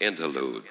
Interlude.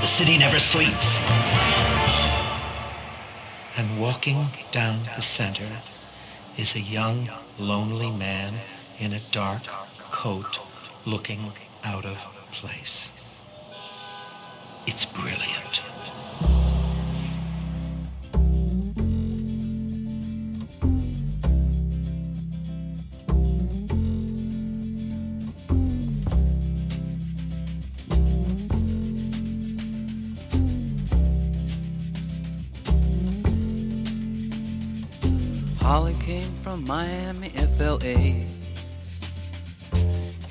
Call city never sleeps. And walking down the center is a young, lonely man in a dark coat looking out of place. It's brilliant.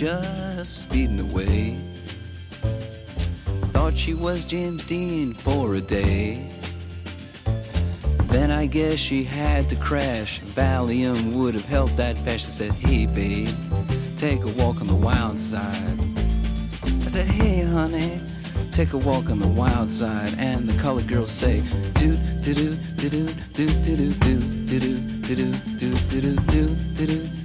Just speeding away. Thought she was James Dean for a day. Then I guess she had to crash. Valium would have helped that patch. I said, Hey, babe, take a walk on the wild side. I said, Hey, honey, take a walk on the wild side. And the colored girls say, Do, do, do, do, do, do, do, do, do, do, do, do, do, do, do, do, do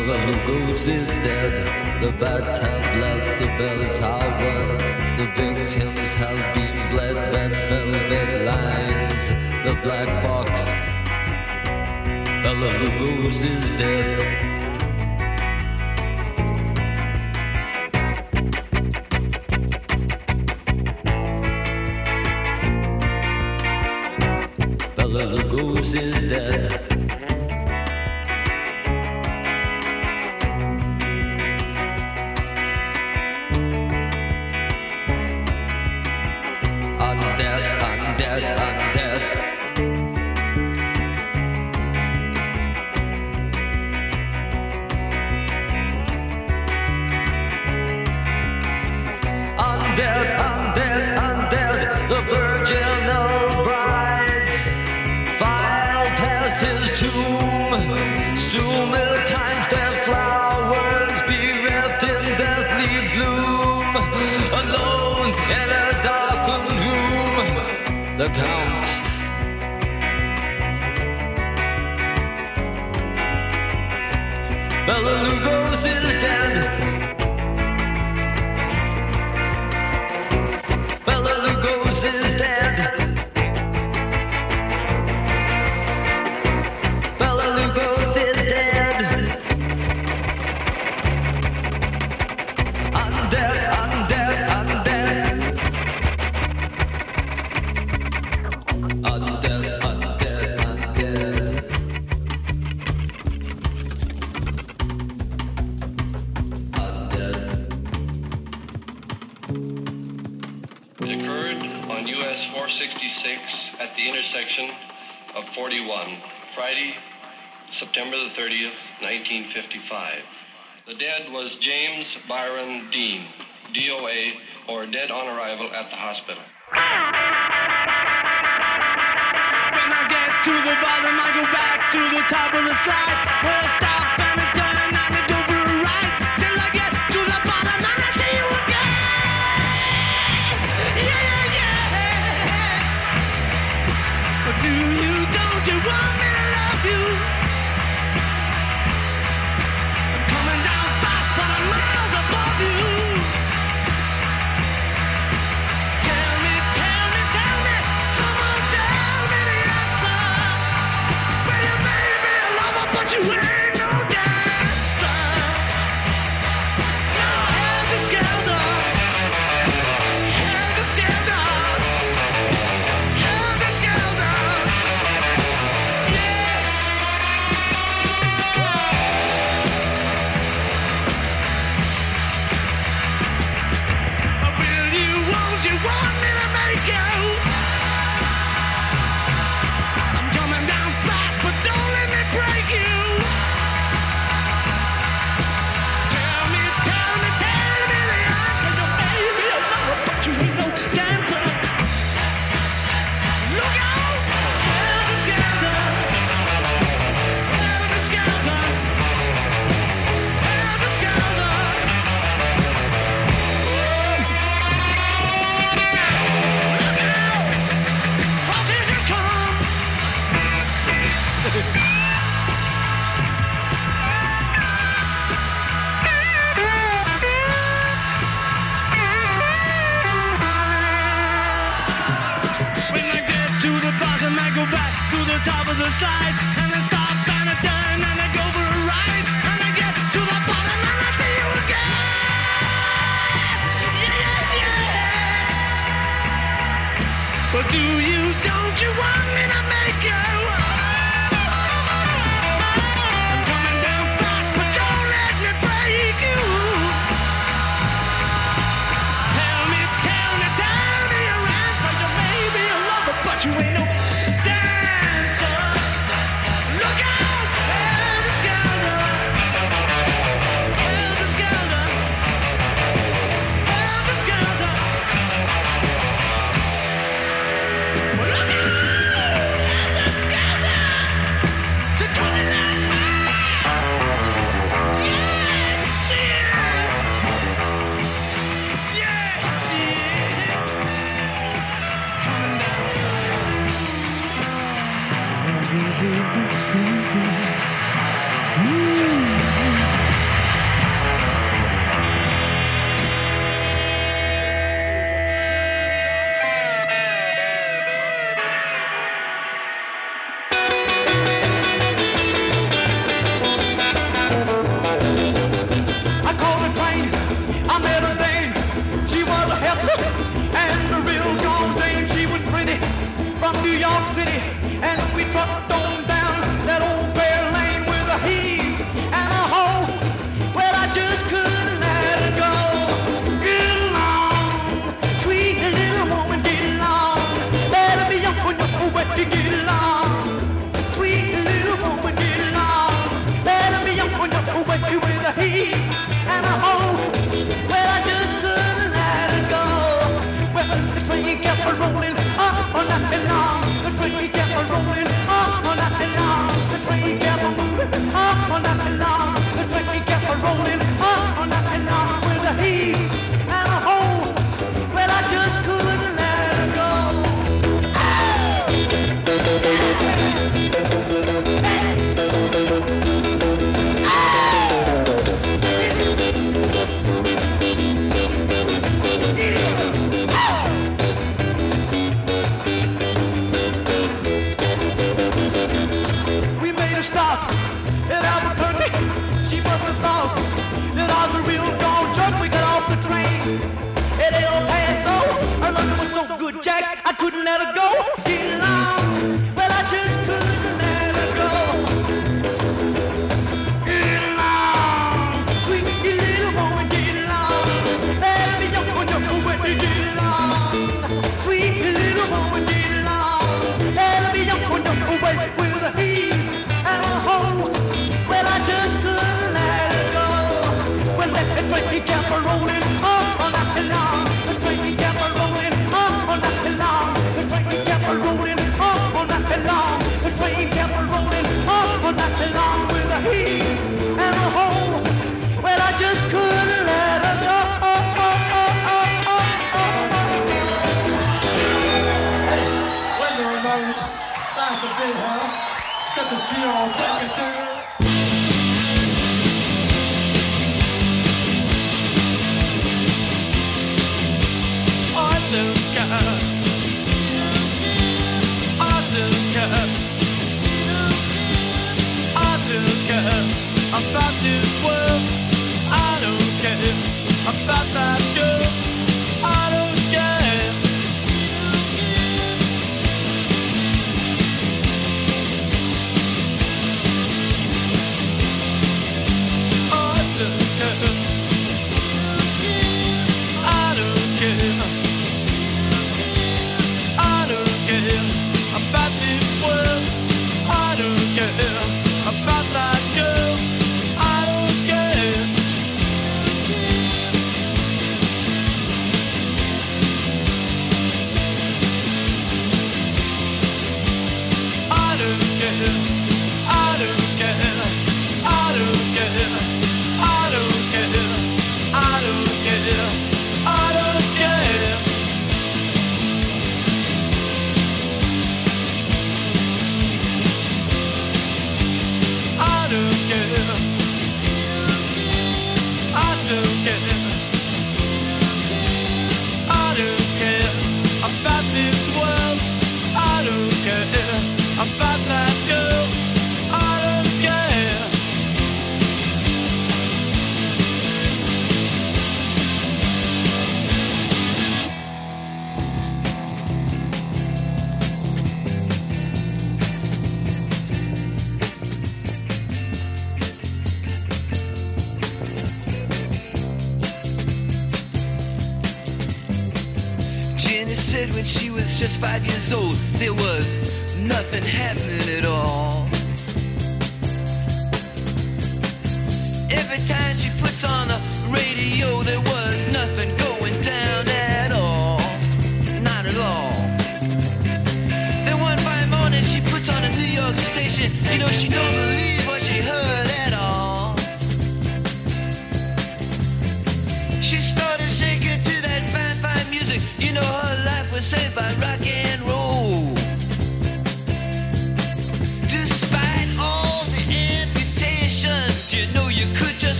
fellow who goes is dead. The bats have left the bell tower. The victims have been bled. That velvet lines the black box. Bella who is dead. Bela Lugosi's dead. section of 41, Friday, September the 30th, 1955. The dead was James Byron Dean, DOA, or dead on arrival at the hospital. When I get to the bottom, I go back to the top of the slide. Where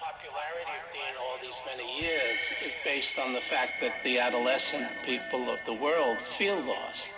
popularity of Dean all these many years is based on the fact that the adolescent people of the world feel lost.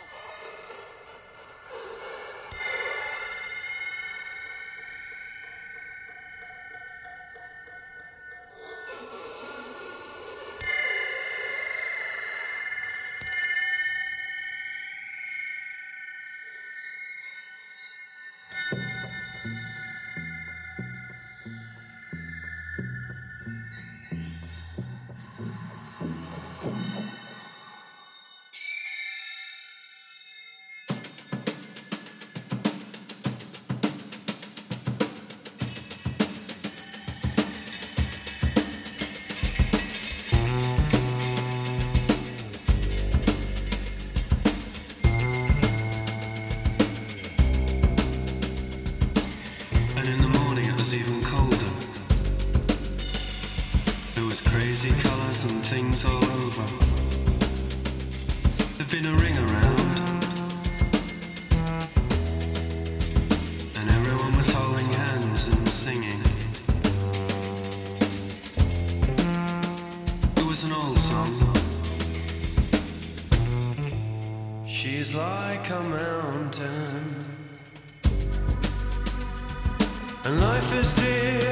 She's like a mountain, and life is dear.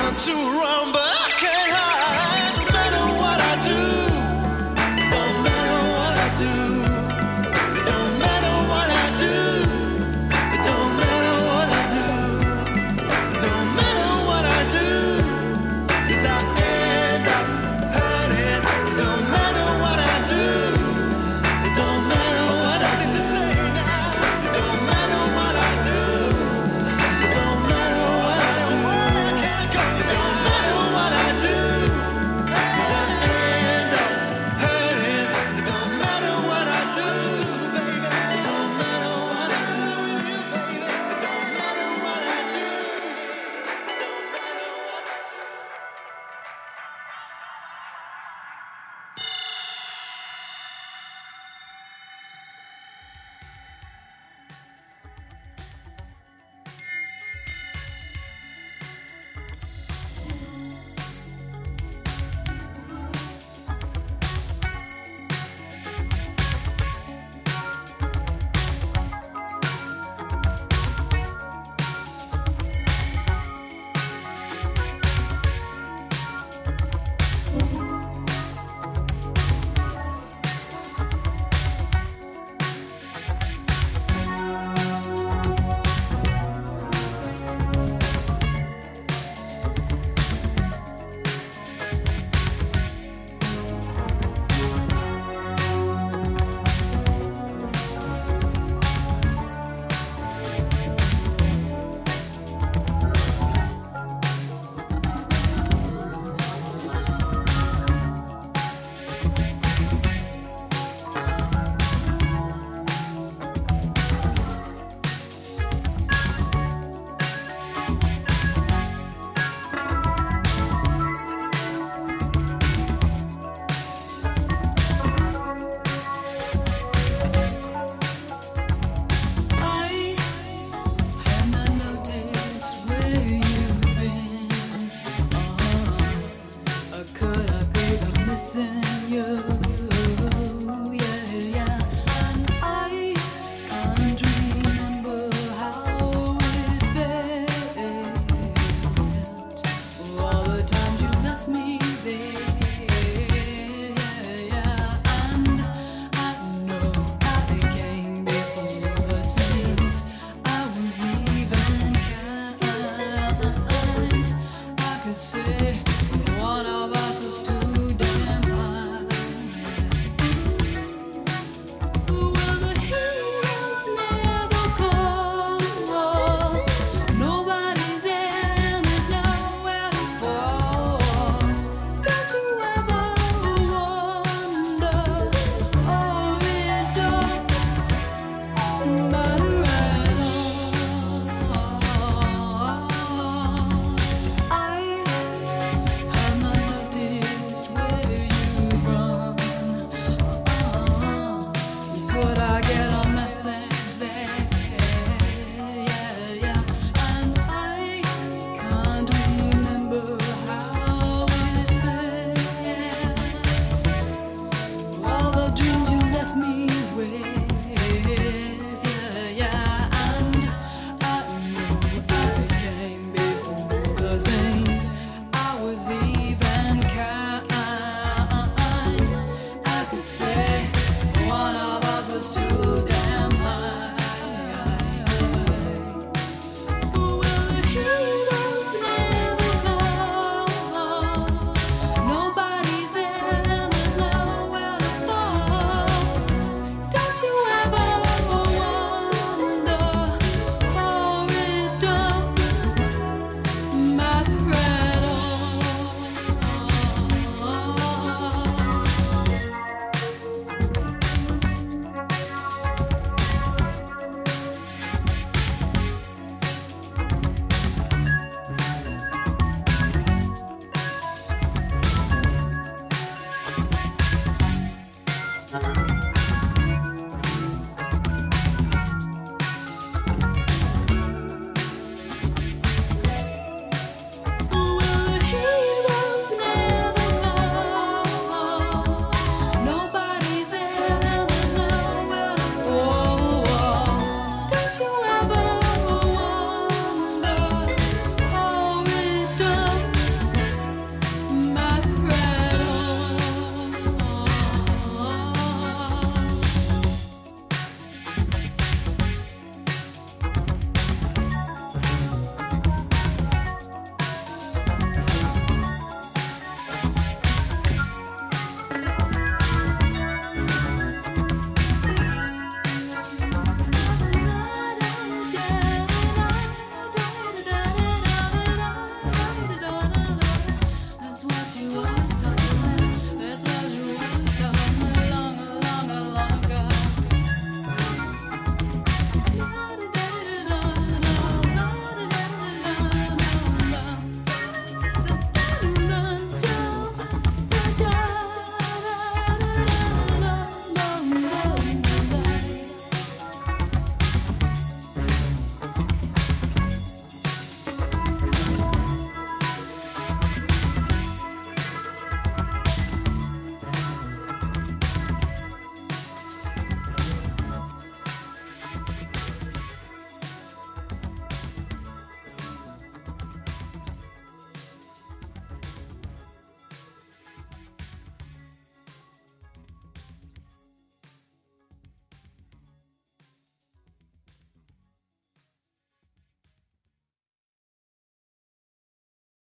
One, two, round.